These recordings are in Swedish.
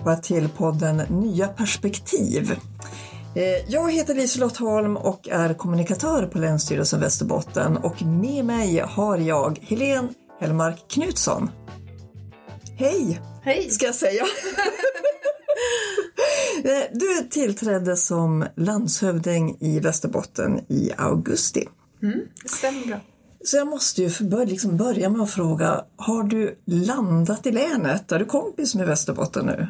allihopa till podden Nya perspektiv. Eh, jag heter Liselott Holm och är kommunikatör på Länsstyrelsen Västerbotten och med mig har jag Helene Hellmark Knutsson. Hej, Hej. ska jag säga. Eh, du tillträdde som landshövding i Västerbotten i augusti. Mm, det stämmer bra. Så jag måste ju börja, liksom börja med att fråga, har du landat i länet? Är du kompis med Västerbotten nu?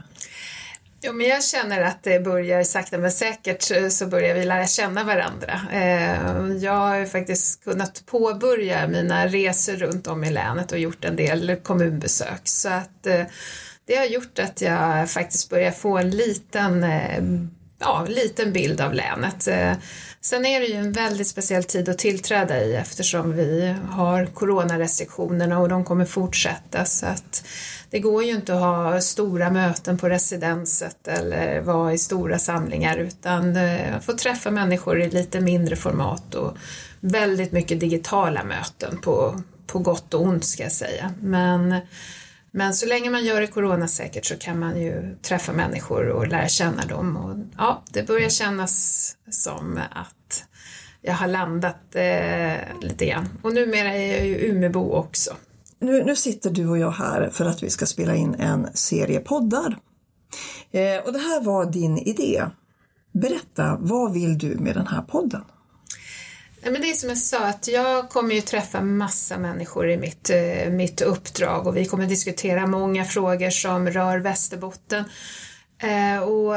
Ja, men jag känner att det börjar sakta men säkert eh, så börjar vi lära känna varandra. Eh, jag har ju faktiskt kunnat påbörja mina resor runt om i länet och gjort en del kommunbesök så att eh, det har gjort att jag faktiskt börjar få en liten ja, liten bild av länet. Sen är det ju en väldigt speciell tid att tillträda i eftersom vi har coronarestriktionerna och de kommer fortsätta så att det går ju inte att ha stora möten på residenset eller vara i stora samlingar utan eh, få träffa människor i lite mindre format och väldigt mycket digitala möten på, på gott och ont ska jag säga. Men men så länge man gör det coronasäkert så kan man ju träffa människor och lära känna dem. Och, ja, det börjar kännas som att jag har landat eh, lite grann. Och numera är jag ju Umebo också. Nu, nu sitter du och jag här för att vi ska spela in en serie poddar. Eh, och det här var din idé. Berätta, vad vill du med den här podden? Nej, men det är som jag sa, att jag kommer ju träffa massa människor i mitt, eh, mitt uppdrag och vi kommer diskutera många frågor som rör Västerbotten. Eh, och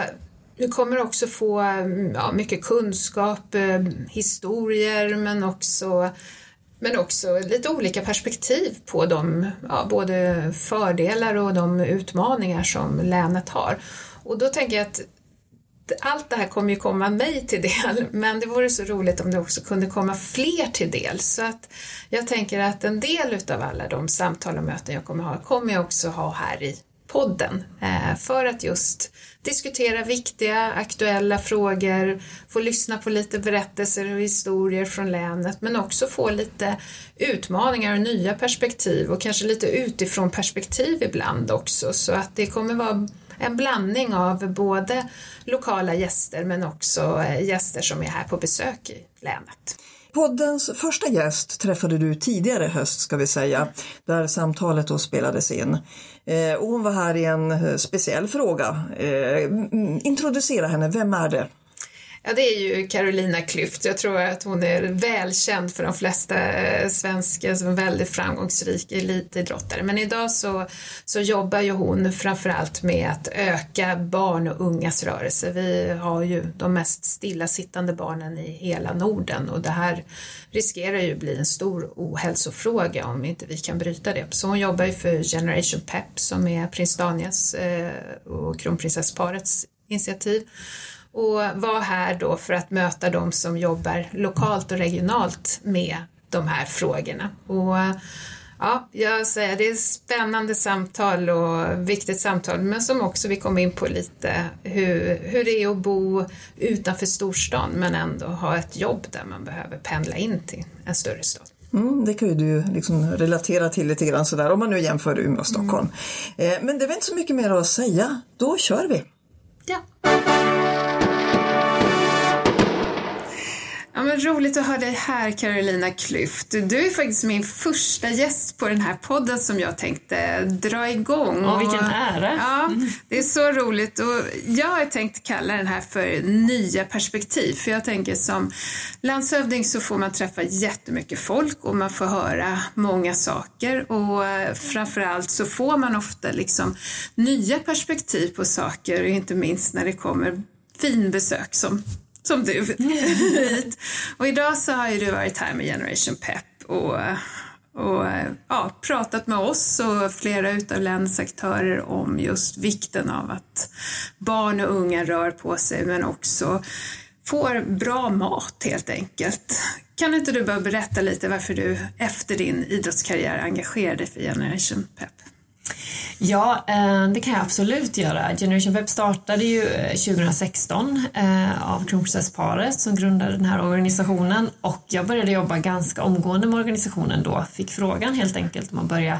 vi kommer också få mm, ja, mycket kunskap, eh, historier men också men också lite olika perspektiv på de, ja, både fördelar och de utmaningar som länet har. Och då tänker jag att allt det här kommer ju komma mig till del, men det vore så roligt om det också kunde komma fler till del. Så att jag tänker att en del utav alla de samtal och möten jag kommer ha, kommer jag också ha här i podden eh, för att just diskutera viktiga, aktuella frågor, få lyssna på lite berättelser och historier från länet, men också få lite utmaningar och nya perspektiv och kanske lite utifrån perspektiv ibland också, så att det kommer vara en blandning av både lokala gäster men också eh, gäster som är här på besök i länet. Poddens första gäst träffade du tidigare höst ska vi säga, där samtalet då spelades in. Eh, och hon var här i en eh, speciell fråga. Eh, introducera henne, vem är det? Ja, det är ju Carolina Klüft. Jag tror att hon är välkänd för de flesta eh, svenskar som en väldigt framgångsrik elitidrottare. Men idag så, så jobbar ju hon framförallt med att öka barn och ungas rörelse. Vi har ju de mest stillasittande barnen i hela Norden och det här riskerar ju bli en stor ohälsofråga om inte vi kan bryta det. Så hon jobbar ju för Generation Pep som är prins Daniels eh, och kronprinsessparets initiativ och var här då för att möta de som jobbar lokalt och regionalt med de här frågorna. Och ja, jag säger det är spännande samtal och viktigt samtal men som också vi kom in på lite hur, hur det är att bo utanför storstan men ändå ha ett jobb där man behöver pendla in till en större stad. Mm, det kan ju du liksom relatera till lite grann sådär om man nu jämför Umeå och Stockholm. Mm. Eh, men det är väl inte så mycket mer att säga, då kör vi! Ja. Men roligt att ha dig här Carolina Klüft. Du är faktiskt min första gäst på den här podden som jag tänkte dra igång. Och vilken ära! Ja, det är så roligt och jag har tänkt kalla den här för Nya perspektiv för jag tänker som landshövding så får man träffa jättemycket folk och man får höra många saker och framförallt så får man ofta liksom nya perspektiv på saker, inte minst när det kommer finbesök som som du hit. Och idag så har ju du varit här med Generation Pep och, och ja, pratat med oss och flera utav länets aktörer om just vikten av att barn och unga rör på sig men också får bra mat helt enkelt. Kan inte du bara berätta lite varför du efter din idrottskarriär engagerade dig för Generation Pep? Ja, eh, det kan jag absolut göra. Generation Web startade ju eh, 2016 eh, av kronprinsessparet som grundade den här organisationen och jag började jobba ganska omgående med organisationen då. Fick frågan helt enkelt om att börja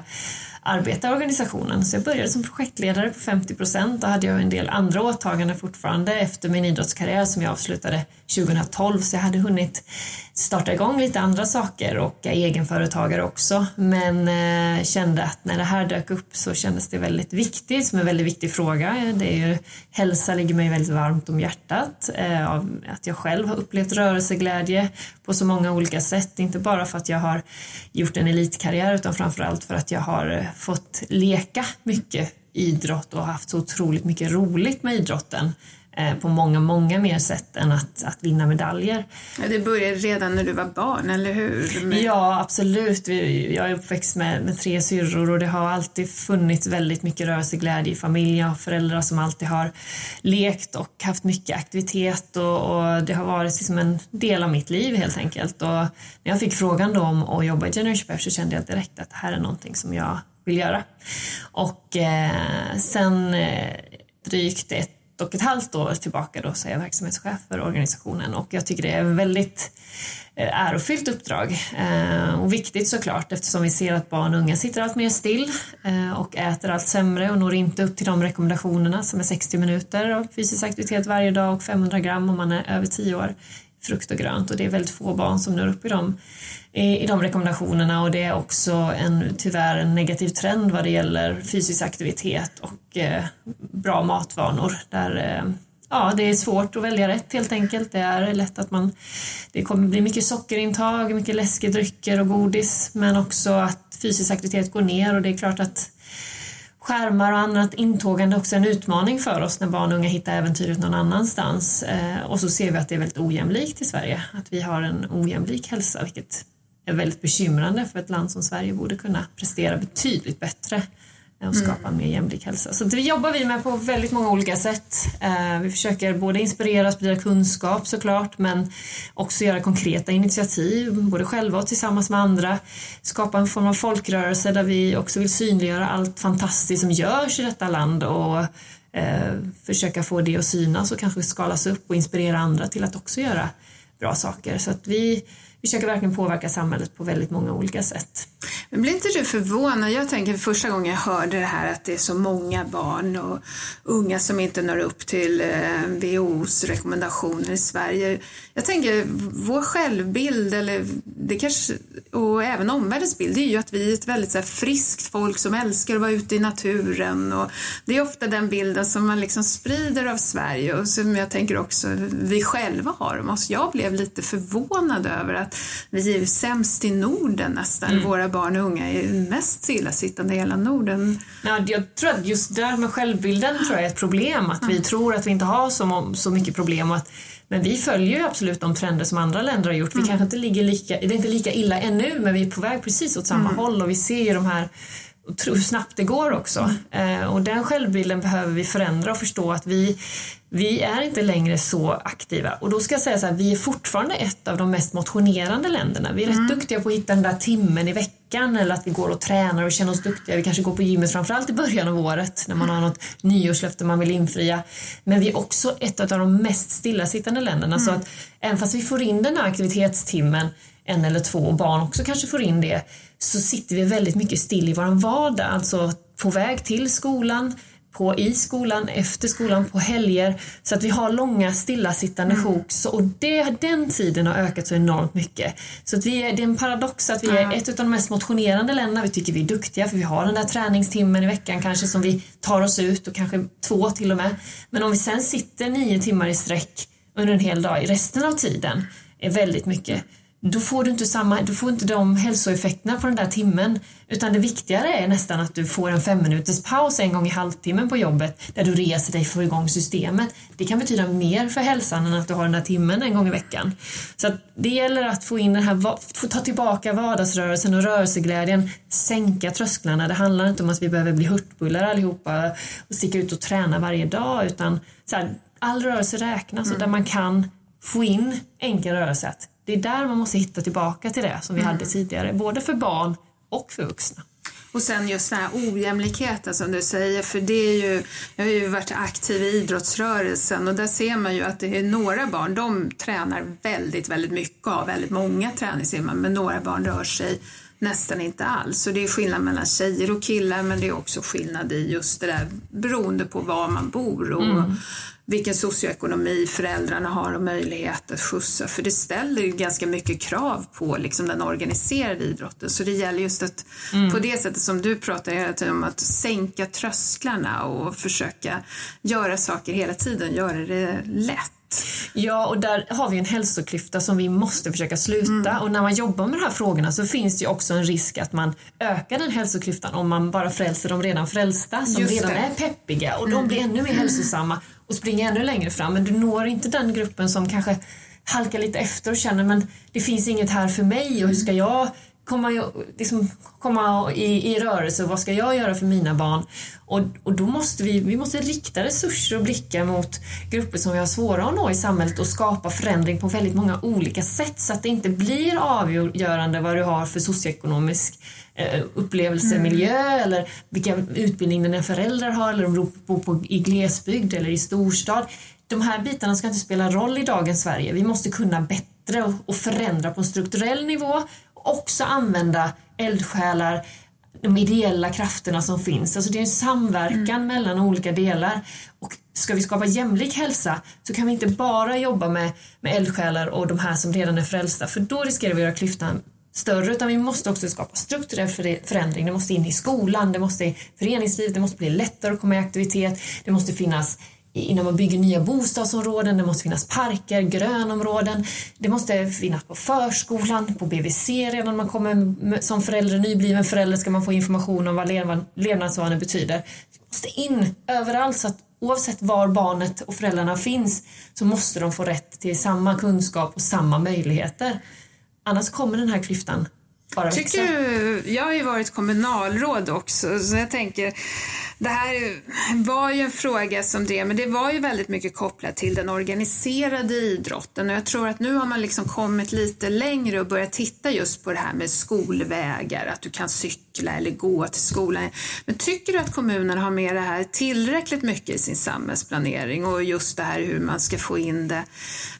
arbeta i organisationen. Så jag började som projektledare på 50 procent. Då hade jag en del andra åtaganden fortfarande efter min idrottskarriär som jag avslutade 2012 så jag hade hunnit starta igång lite andra saker och är egenföretagare också. Men eh, kände att när det här dök upp så kändes det väldigt viktigt, som en väldigt viktig fråga. Det är ju, hälsa ligger mig väldigt varmt om hjärtat. Eh, av att jag själv har upplevt rörelseglädje på så många olika sätt. Inte bara för att jag har gjort en elitkarriär utan framförallt för att jag har eh, fått leka mycket idrott och haft så otroligt mycket roligt med idrotten eh, på många, många mer sätt än att, att vinna medaljer. Ja, det började redan när du var barn, eller hur? Med... Ja, absolut. Jag är uppväxt med, med tre syrror och det har alltid funnits väldigt mycket rörelseglädje i familjen. Har föräldrar som alltid har lekt och haft mycket aktivitet och, och det har varit liksom en del av mitt liv helt enkelt. Och när jag fick frågan då om att jobba i Generation Pep så kände jag direkt att det här är någonting som jag vill göra. Och eh, sen eh, drygt ett och ett halvt år tillbaka då så är jag verksamhetschef för organisationen. Och jag tycker det är ett väldigt eh, ärofyllt uppdrag. Eh, och viktigt såklart eftersom vi ser att barn och unga sitter allt mer still eh, och äter allt sämre och når inte upp till de rekommendationerna som är 60 minuter av fysisk aktivitet varje dag och 500 gram om man är över 10 år frukt och grönt. Och det är väldigt få barn som når upp i de, i de rekommendationerna. Och det är också en, tyvärr en negativ trend vad det gäller fysisk aktivitet och eh, bra matvanor. Där eh, ja, det är svårt att välja rätt helt enkelt. Det är lätt att man, det kommer bli mycket sockerintag, mycket läskedrycker och godis. Men också att fysisk aktivitet går ner. Och det är klart att skärmar och annat intågande också en utmaning för oss när barn och unga hittar äventyret någon annanstans. Eh, och så ser vi att det är väldigt ojämlikt i Sverige, att vi har en ojämlik hälsa, vilket är väldigt bekymrande för ett land som Sverige borde kunna prestera betydligt bättre och skapa en mm. mer jämlik hälsa. Så det jobbar vi med på väldigt många olika sätt. Eh, vi försöker både inspirera och sprida kunskap såklart men också göra konkreta initiativ, både själva och tillsammans med andra. Skapa en form av folkrörelse där vi också vill synliggöra allt fantastiskt som görs i detta land och eh, försöka få det att synas och kanske skalas upp och inspirera andra till att också göra bra saker. Så att vi försöker verkligen påverka samhället på väldigt många olika sätt. Men blir inte du förvånad? Jag tänker första gången jag hörde det här att det är så många barn och unga som inte når upp till eh, WHOs rekommendationer i Sverige. Jag tänker vår självbild eller det kanske, och även omvärldens bild är ju att vi är ett väldigt så här, friskt folk som älskar att vara ute i naturen och det är ofta den bilden som man liksom sprider av Sverige och som jag tänker också vi själva har om oss. Jag blev lite förvånad över att vi är sämst i Norden nästan. Mm. Våra barn och unga är mest stillasittande i hela Norden. Ja, jag tror att just det där med självbilden tror jag är ett problem. Att vi tror att vi inte har så, så mycket problem. Och att, men vi följer ju absolut de trender som andra länder har gjort. Vi mm. kanske inte ligger lika, det är inte lika illa ännu men vi är på väg precis åt samma mm. håll och vi ser ju de här hur snabbt det går också. Eh, och den självbilden behöver vi förändra och förstå att vi, vi är inte längre så aktiva. Och då ska jag säga så här, vi är fortfarande ett av de mest motionerande länderna. Vi är mm. rätt duktiga på att hitta den där timmen i veckan eller att vi går och tränar och känner oss duktiga. Vi kanske går på gymmet framförallt i början av året när man har något nyårslöfte man vill infria. Men vi är också ett av de mest stillasittande länderna mm. så att även fast vi får in den här aktivitetstimmen en eller två och barn också kanske får in det så sitter vi väldigt mycket still i vår vardag, alltså på väg till skolan, på, i skolan, efter skolan, på helger. Så att vi har långa stillasittande mm. sjok och det, den tiden har ökat så enormt mycket. Så att vi är, det är en paradox att vi är ett av de mest motionerande länderna. Vi tycker vi är duktiga för vi har den där träningstimmen i veckan kanske som vi tar oss ut och kanske två till och med. Men om vi sen sitter nio timmar i sträck under en hel dag i resten av tiden är väldigt mycket då får du inte, samma, du får inte de hälsoeffekterna på den där timmen. Utan det viktigare är nästan att du får en fem minuters paus en gång i halvtimmen på jobbet där du reser dig för att få igång systemet. Det kan betyda mer för hälsan än att du har den där timmen en gång i veckan. Så det gäller att få in den här, få ta tillbaka vardagsrörelsen och rörelseglädjen, sänka trösklarna. Det handlar inte om att vi behöver bli hurtbullar allihopa och sticka ut och träna varje dag utan så här, all rörelse räknas och där man kan få in enkel rörelse det är där man måste hitta tillbaka till det som vi mm. hade tidigare, både för barn och för vuxna. Och sen just den här ojämlikheten som du säger, för det är ju, jag har ju varit aktiv i idrottsrörelsen och där ser man ju att det är några barn, de tränar väldigt, väldigt mycket och har väldigt många träningstimmar, men några barn rör sig nästan inte alls. Och det är skillnad mellan tjejer och killar men det är också skillnad i just det där beroende på var man bor och mm. Vilken socioekonomi föräldrarna har och möjlighet att skjutsa. För det ställer ju ganska mycket krav på liksom, den organiserade idrotten. Så det gäller just att mm. på det sättet som du pratar hela tiden om att sänka trösklarna och försöka göra saker hela tiden, göra det lätt. Ja, och där har vi en hälsoklyfta som vi måste försöka sluta. Mm. Och när man jobbar med de här frågorna så finns det ju också en risk att man ökar den hälsoklyftan om man bara frälser de redan frälsta som Just redan det. är peppiga och mm. de blir ännu mer hälsosamma och springer ännu längre fram. Men du når inte den gruppen som kanske halkar lite efter och känner men det finns inget här för mig och hur ska jag komma, liksom, komma i, i rörelse och vad ska jag göra för mina barn? Och, och då måste vi, vi måste rikta resurser och blickar mot grupper som vi har svåra att nå i samhället och skapa förändring på väldigt många olika sätt så att det inte blir avgörande vad du har för socioekonomisk upplevelsemiljö mm. eller vilken utbildning dina föräldrar har eller om du bor på, i glesbygd eller i storstad. De här bitarna ska inte spela roll i dagens Sverige. Vi måste kunna bättre och, och förändra på en strukturell nivå också använda eldsjälar, de ideella krafterna som finns. Alltså det är en samverkan mm. mellan olika delar. Och ska vi skapa jämlik hälsa så kan vi inte bara jobba med, med eldsjälar och de här som redan är frälsta för då riskerar vi att göra klyftan större utan vi måste också skapa strukturell förändring. Det måste in i skolan, det måste i föreningslivet, det måste bli lättare att komma i aktivitet, det måste finnas innan man bygger nya bostadsområden, det måste finnas parker, grönområden, det måste finnas på förskolan, på BVC redan när man kommer som förälder, nybliven förälder ska man få information om vad levnadsvanor betyder. Det måste in överallt så att oavsett var barnet och föräldrarna finns så måste de få rätt till samma kunskap och samma möjligheter. Annars kommer den här klyftan bara. Tycker du, jag har ju varit kommunalråd också så jag tänker det här var ju en fråga som det, men det var ju väldigt mycket kopplat till den organiserade idrotten och jag tror att nu har man liksom kommit lite längre och börjat titta just på det här med skolvägar, att du kan cykla eller gå till skolan. Men tycker du att kommunerna har med det här tillräckligt mycket i sin samhällsplanering och just det här hur man ska få in det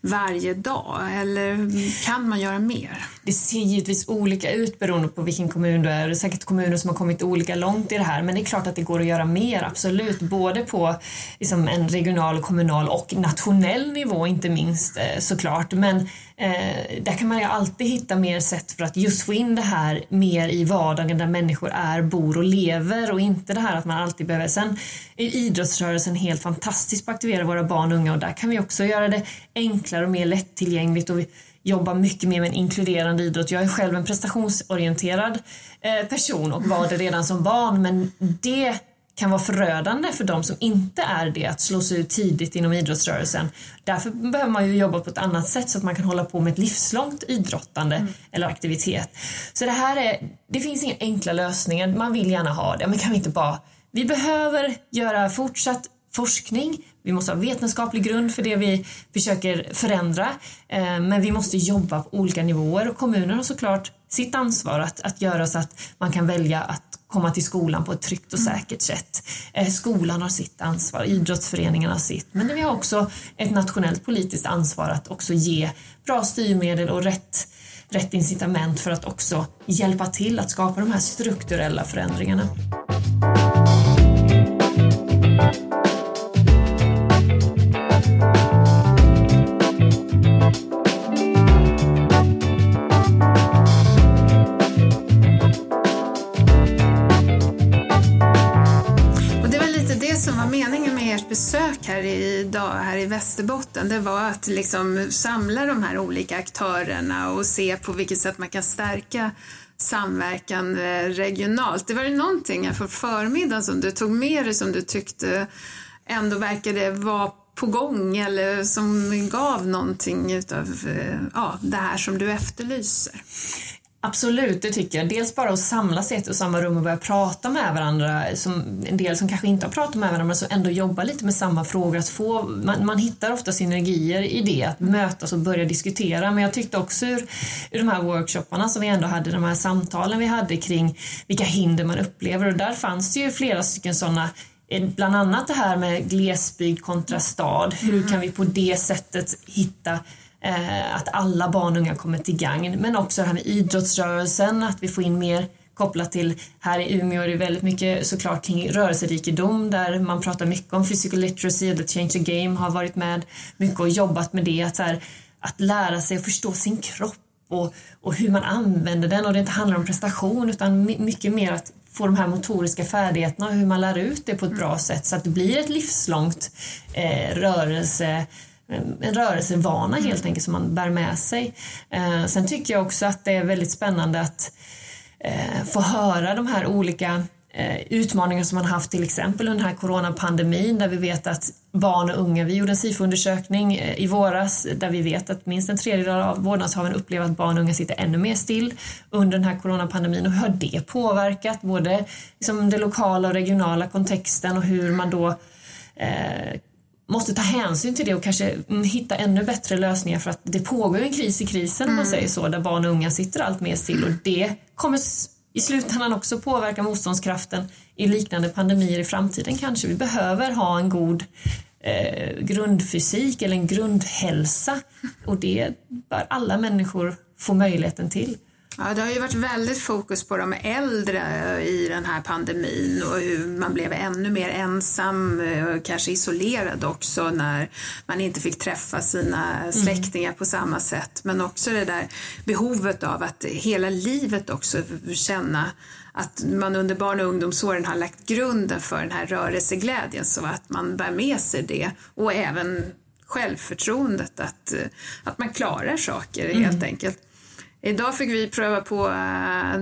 varje dag eller kan man göra mer? Det ser givetvis olika ut beroende på vilken kommun du är. Det är säkert kommuner som har kommit olika långt i det här men det är klart att det går att göra mer, absolut. Både på liksom, en regional, kommunal och nationell nivå inte minst eh, såklart. Men eh, där kan man ju alltid hitta mer sätt för att just få in det här mer i vardagen där människor är, bor och lever och inte det här att man alltid behöver. Sen är idrottsrörelsen helt fantastisk på att aktivera våra barn och unga och där kan vi också göra det enklare och mer lättillgängligt och vi, jobba mycket mer med en inkluderande idrott. Jag är själv en prestationsorienterad eh, person och var det redan som barn men det kan vara förödande för de som inte är det att slås ut tidigt inom idrottsrörelsen. Därför behöver man ju jobba på ett annat sätt så att man kan hålla på med ett livslångt idrottande mm. eller aktivitet. Så det här är, det finns inga enkla lösningar, man vill gärna ha det, men kan vi inte bara vi behöver göra fortsatt forskning, vi måste ha vetenskaplig grund för det vi försöker förändra, eh, men vi måste jobba på olika nivåer och kommunen har såklart sitt ansvar att, att göra så att man kan välja att komma till skolan på ett tryggt och mm. säkert sätt. Eh, skolan har sitt ansvar, idrottsföreningarna har sitt, men vi har också ett nationellt politiskt ansvar att också ge bra styrmedel och rätt, rätt incitament för att också hjälpa till att skapa de här strukturella förändringarna. Idag här i Västerbotten, det var att liksom samla de här olika aktörerna och se på vilket sätt man kan stärka samverkan eh, regionalt. Det var det någonting här för förmiddagen som du tog med dig som du tyckte ändå verkade vara på gång eller som gav någonting utav eh, ja, det här som du efterlyser? Absolut, det tycker jag. Dels bara att samlas i ett och samma rum och börja prata med varandra. Som en del som kanske inte har pratat med varandra men som ändå jobbar lite med samma frågor. Att få, man, man hittar ofta synergier i det, att mötas och börja diskutera. Men jag tyckte också ur, ur de här workshopparna som vi ändå hade, de här samtalen vi hade kring vilka hinder man upplever och där fanns det ju flera stycken sådana eh, Bland annat det här med glesbygd kontra stad. Hur kan vi på det sättet hitta eh, att alla barn och unga kommer till gagn. Men också det här med idrottsrörelsen, att vi får in mer kopplat till, här i Umeå är det väldigt mycket såklart kring rörelserikedom där man pratar mycket om physical literacy och the change the game har varit med mycket och jobbat med det. Att, så här, att lära sig att förstå sin kropp och, och hur man använder den och det inte handlar om prestation utan mycket mer att få de här motoriska färdigheterna och hur man lär ut det på ett bra sätt så att det blir ett livslångt eh, rörelse en rörelsevana helt enkelt som man bär med sig. Eh, sen tycker jag också att det är väldigt spännande att eh, få höra de här olika eh, utmaningar som man haft till exempel under den här coronapandemin där vi vet att barn och unga, vi gjorde en SIFO-undersökning i våras där vi vet att minst en tredjedel av vårdnadshavaren upplever att barn och unga sitter ännu mer still under den här coronapandemin och hur har det påverkat både liksom det lokala och regionala kontexten och hur man då eh, måste ta hänsyn till det och kanske mm, hitta ännu bättre lösningar för att det pågår en kris i krisen om man mm. säger så, där barn och unga sitter allt mer still och det kommer i slutändan också påverka motståndskraften i liknande pandemier i framtiden kanske. Vi behöver ha en god eh, grundfysik eller en grundhälsa och det bör alla människor få möjligheten till. Ja, det har ju varit väldigt fokus på de äldre i den här pandemin och hur man blev ännu mer ensam och kanske isolerad också när man inte fick träffa sina mm. släktingar mm. på samma sätt. Men också det där behovet av att hela livet också känna att man under barn och ungdomsåren har lagt grunden för den här rörelseglädjen så att man bär med sig det och även självförtroendet att, att man klarar saker mm. helt enkelt. Idag fick vi pröva på äh,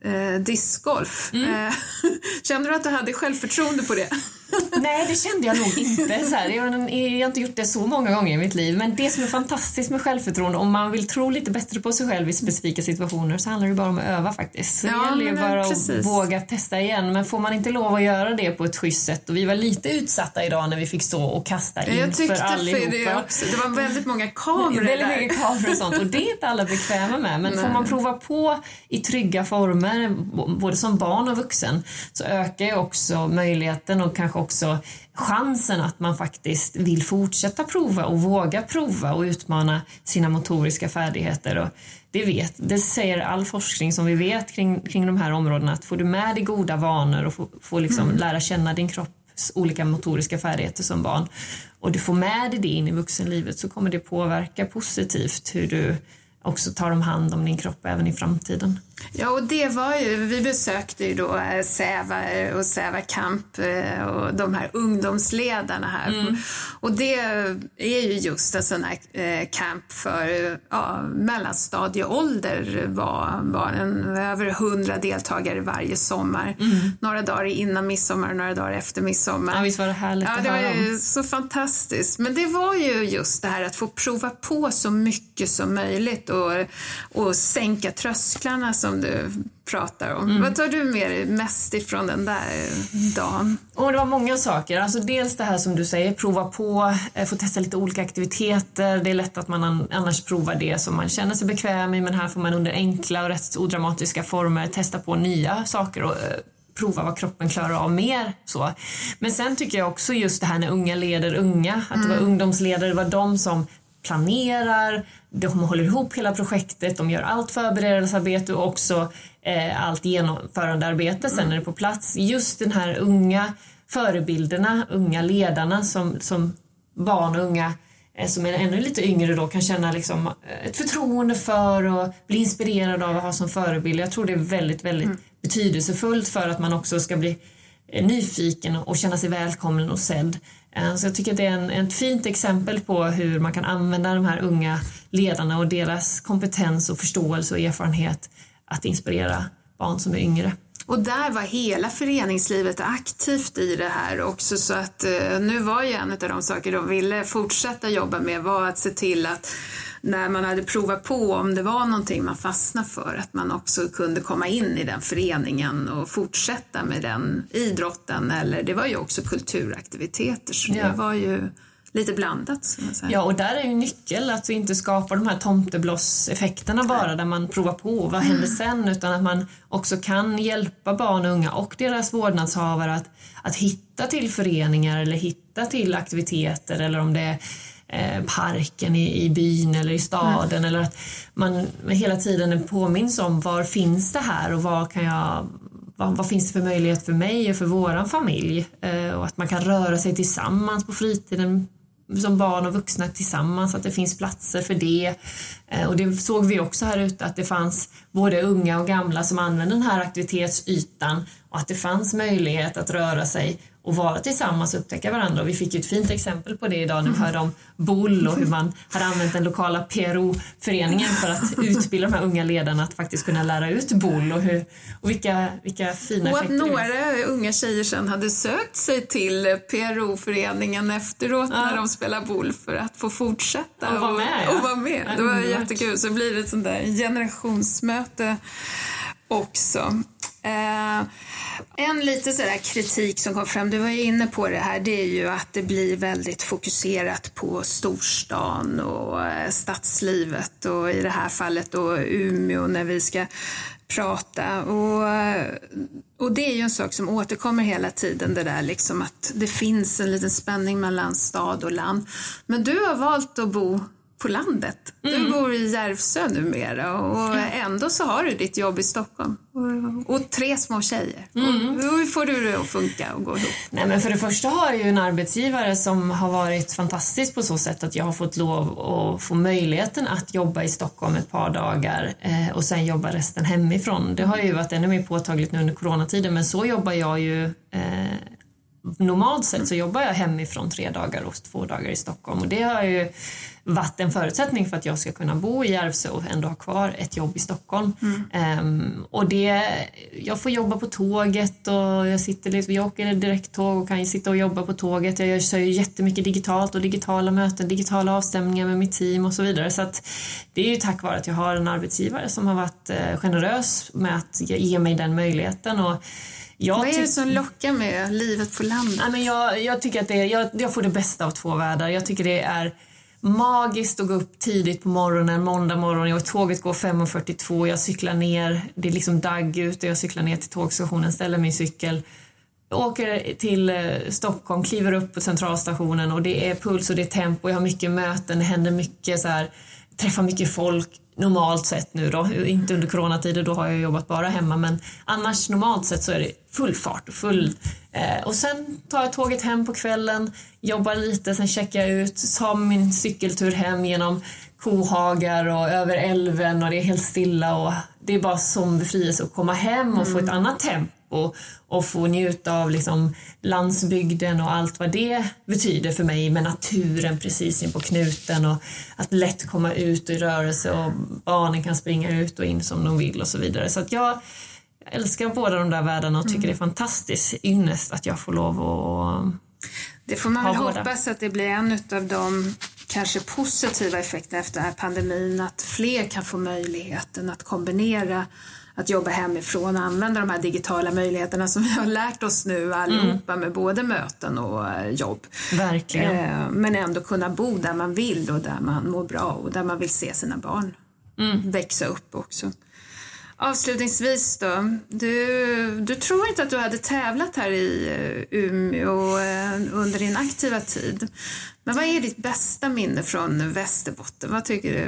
äh, discgolf. Mm. Kände du att du hade självförtroende på det? Nej, det kände jag nog inte. Så här, jag, jag har inte gjort det så många gånger i mitt liv. Men det som är fantastiskt med självförtroende, om man vill tro lite bättre på sig själv i specifika situationer så handlar det bara om att öva faktiskt. Så ja, det gäller ju bara precis. att våga testa igen. Men får man inte lov att göra det på ett schysst sätt och vi var lite utsatta idag när vi fick stå och kasta in jag för allihopa. För det, också. det var väldigt många kameror Väldigt där. mycket kameror och sånt och det är inte alla bekväma med. Men Nej. får man prova på i trygga former, både som barn och vuxen, så ökar ju också möjligheten och kanske också chansen att man faktiskt vill fortsätta prova och våga prova och utmana sina motoriska färdigheter. Och det, vet, det säger all forskning som vi vet kring, kring de här områdena att får du med dig goda vanor och får, får liksom mm. lära känna din kropps olika motoriska färdigheter som barn och du får med dig det in i vuxenlivet så kommer det påverka positivt hur du också tar de hand om din kropp även i framtiden. Ja, och det var ju, vi besökte ju då eh, Säva och Säva Camp eh, och de här ungdomsledarna här. Mm. Och det är ju just en sån här eh, camp för ja, mellanstadieålder var, var en, över hundra deltagare varje sommar. Mm. Några dagar innan midsommar och några dagar efter midsommar. Ja, visst var det härligt ja, det var ju så fantastiskt. Men det var ju just det här att få prova på så mycket som möjligt och, och sänka trösklarna som du pratar om. Mm. Vad tar du med dig mest ifrån den där dagen? Och det var många saker. Alltså dels det här som du säger, prova på, eh, få testa lite olika aktiviteter. Det är lätt att man annars provar det som man känner sig bekväm i men här får man under enkla och rätt odramatiska former testa på nya saker och eh, prova vad kroppen klarar av mer. Så. Men sen tycker jag också just det här när unga leder unga, att det var mm. ungdomsledare, det var de som planerar, de håller ihop hela projektet, de gör allt förberedelsearbete och också eh, allt genomförandearbete sen mm. när det är på plats. Just den här unga förebilderna, unga ledarna som, som barn och unga eh, som är ännu lite yngre då kan känna liksom eh, ett förtroende för och bli inspirerad av att ha som förebild. Jag tror det är väldigt, väldigt mm. betydelsefullt för att man också ska bli eh, nyfiken och känna sig välkommen och sedd. Så jag tycker att det är en, ett fint exempel på hur man kan använda de här unga ledarna och deras kompetens och förståelse och erfarenhet att inspirera barn som är yngre. Och där var hela föreningslivet aktivt i det här också så att eh, nu var ju en av de saker de ville fortsätta jobba med var att se till att när man hade provat på om det var någonting man fastnade för att man också kunde komma in i den föreningen och fortsätta med den idrotten eller det var ju också kulturaktiviteter så ja. det var ju lite blandat. Ja, och där är ju nyckel att vi inte skapar de här tomteblosseffekterna bara där man provar på vad händer sen utan att man också kan hjälpa barn och unga och deras vårdnadshavare att, att hitta till föreningar eller hitta till aktiviteter eller om det är eh, parken i, i byn eller i staden mm. eller att man hela tiden påminns om var finns det här och vad kan jag vad, vad, finns det för möjlighet för mig och för våran familj? Eh, och att man kan röra sig tillsammans på fritiden som barn och vuxna tillsammans, att det finns platser för det. Eh, och det såg vi också här ute att det fanns både unga och gamla som använde den här aktivitetsytan och att det fanns möjlighet att röra sig och vara tillsammans och upptäcka varandra. Och vi fick ju ett fint exempel på det idag när vi hörde om boll och hur man hade använt den lokala PRO-föreningen för att utbilda de här unga ledarna att faktiskt kunna lära ut boll och, hur, och vilka, vilka fina Och att några unga tjejer sen hade sökt sig till PRO-föreningen efteråt ja. när de spelar boll för att få fortsätta och vara med. Och, och vara med. Det var jättekul. Så blir det ett sånt där generationsmöte också. Eh, en lite sådär kritik som kom fram, du var ju inne på det här, det är ju att det blir väldigt fokuserat på storstan och eh, stadslivet och i det här fallet då Umeå när vi ska prata. Och, eh, och det är ju en sak som återkommer hela tiden, det där liksom att det finns en liten spänning mellan stad och land. Men du har valt att bo på landet. Mm. Du bor i Järvsö numera och ändå så har du ditt jobb i Stockholm. Och, och tre små tjejer. Mm. Och, hur får du det att funka och gå ihop? Nej, men för det första har jag ju en arbetsgivare som har varit fantastisk på så sätt att jag har fått lov att få möjligheten att jobba i Stockholm ett par dagar eh, och sen jobba resten hemifrån. Det har ju varit ännu mer påtagligt nu under coronatiden men så jobbar jag ju eh, normalt sett så jobbar jag hemifrån tre dagar och två dagar i Stockholm och det har ju varit en förutsättning för att jag ska kunna bo i Järvsö och ändå ha kvar ett jobb i Stockholm. Mm. Um, och det, jag får jobba på tåget och jag, sitter liksom, jag åker direkttåg och kan sitta och jobba på tåget. Jag kör ju jättemycket digitalt och digitala möten, digitala avstämningar med mitt team och så vidare. Så att det är ju tack vare att jag har en arbetsgivare som har varit uh, generös med att ge mig den möjligheten. Och, jag Vad är det som lockar med livet på landet? Ja, men jag, jag tycker att det är, jag, jag får det bästa av två världar. Jag tycker det är magiskt att gå upp tidigt på morgonen, måndag morgon. Jag, tåget går 5.42, jag cyklar ner, det är liksom dagg ute, jag cyklar ner till tågstationen, ställer min cykel, åker till eh, Stockholm, kliver upp på centralstationen och det är puls och det är tempo, jag har mycket möten, det händer mycket så här, träffar mycket folk normalt sett nu då, inte under coronatider, då har jag jobbat bara hemma, men annars normalt sett så är det full fart och full... Eh, och sen tar jag tåget hem på kvällen, jobbar lite, sen checkar jag ut, tar min cykeltur hem genom kohagar och över älven och det är helt stilla och det är bara som befrielse att komma hem och mm. få ett mm. annat tempo och, och få njuta av liksom landsbygden och allt vad det betyder för mig med naturen precis in på knuten och att lätt komma ut i rörelse och barnen kan springa ut och in som de vill och så vidare. Så att jag älskar båda de där världarna och tycker mm. det är fantastiskt ynnest att jag får lov att Det får man väl hoppas att det blir en av de kanske positiva effekterna efter den här pandemin, att fler kan få möjligheten att kombinera att jobba hemifrån och använda de här digitala möjligheterna som vi har lärt oss nu allihopa mm. med både möten och eh, jobb. Verkligen. Eh, men ändå kunna bo där man vill och där man mår bra och där man vill se sina barn mm. växa upp också. Avslutningsvis då, du, du tror inte att du hade tävlat här i eh, Umeå eh, under din aktiva tid. Men vad är ditt bästa minne från Västerbotten? Vad tycker du?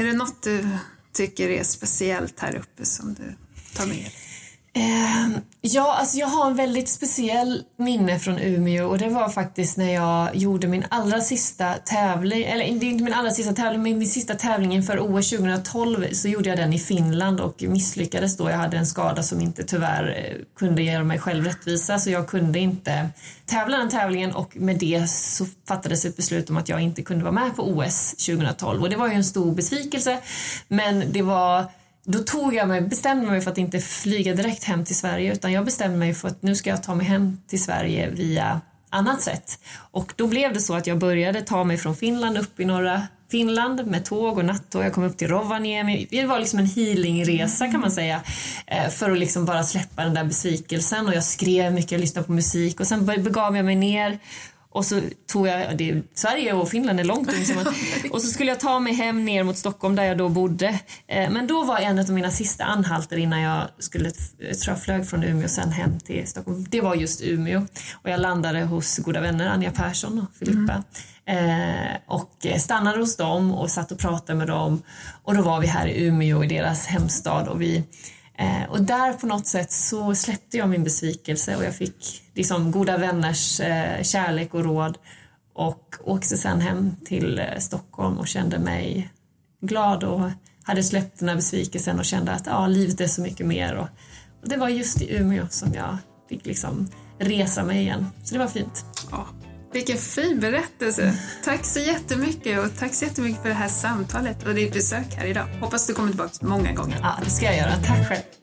Är det något du tycker är speciellt här uppe som du tar med dig? Eh, ja, alltså jag har en väldigt speciell minne från Umeå och det var faktiskt när jag gjorde min allra sista tävling, eller det är inte min allra sista tävling, men min sista tävling inför OS 2012 så gjorde jag den i Finland och misslyckades då. Jag hade en skada som inte tyvärr eh, kunde göra mig själv rättvisa så jag kunde inte tävla den tävlingen och med det så fattades ett beslut om att jag inte kunde vara med på OS 2012 och det var ju en stor besvikelse men det var då tog jag mig, bestämde mig för att inte flyga direkt hem till Sverige utan jag bestämde mig för att nu ska jag ta mig hem till Sverige via annat sätt. Och då blev det så att jag började ta mig från Finland upp i norra Finland med tåg och nattåg. Jag kom upp till Rovaniemi. Det var liksom en healingresa kan man säga eh, för att liksom bara släppa den där besvikelsen och jag skrev mycket, jag lyssnade på musik och sen begav jag mig ner och så tog jag, det, Sverige och Finland är långt man, och så skulle jag ta mig hem ner mot Stockholm där jag då bodde. Eh, men då var en av mina sista anhalter innan jag skulle, jag tror jag flög från Umeå sen hem till Stockholm. Det var just Umeå och jag landade hos goda vänner Anja Persson och Filippa. Mm. Eh, och stannade hos dem och satt och pratade med dem och då var vi här i Umeå i deras hemstad och vi Eh, och där på något sätt så släppte jag min besvikelse och jag fick liksom goda vänners eh, kärlek och råd och åkte sen hem till eh, Stockholm och kände mig glad och hade släppt den här besvikelsen och kände att ja, livet är så mycket mer. Och, och det var just i Umeå som jag fick liksom resa mig igen. Så det var fint. Ja, vilken fin berättelse. Tack så jättemycket och tack så jättemycket för det här samtalet och ditt besök här idag. Hoppas du kommer tillbaka många gånger. Ja, det ska jag göra. Tack själv.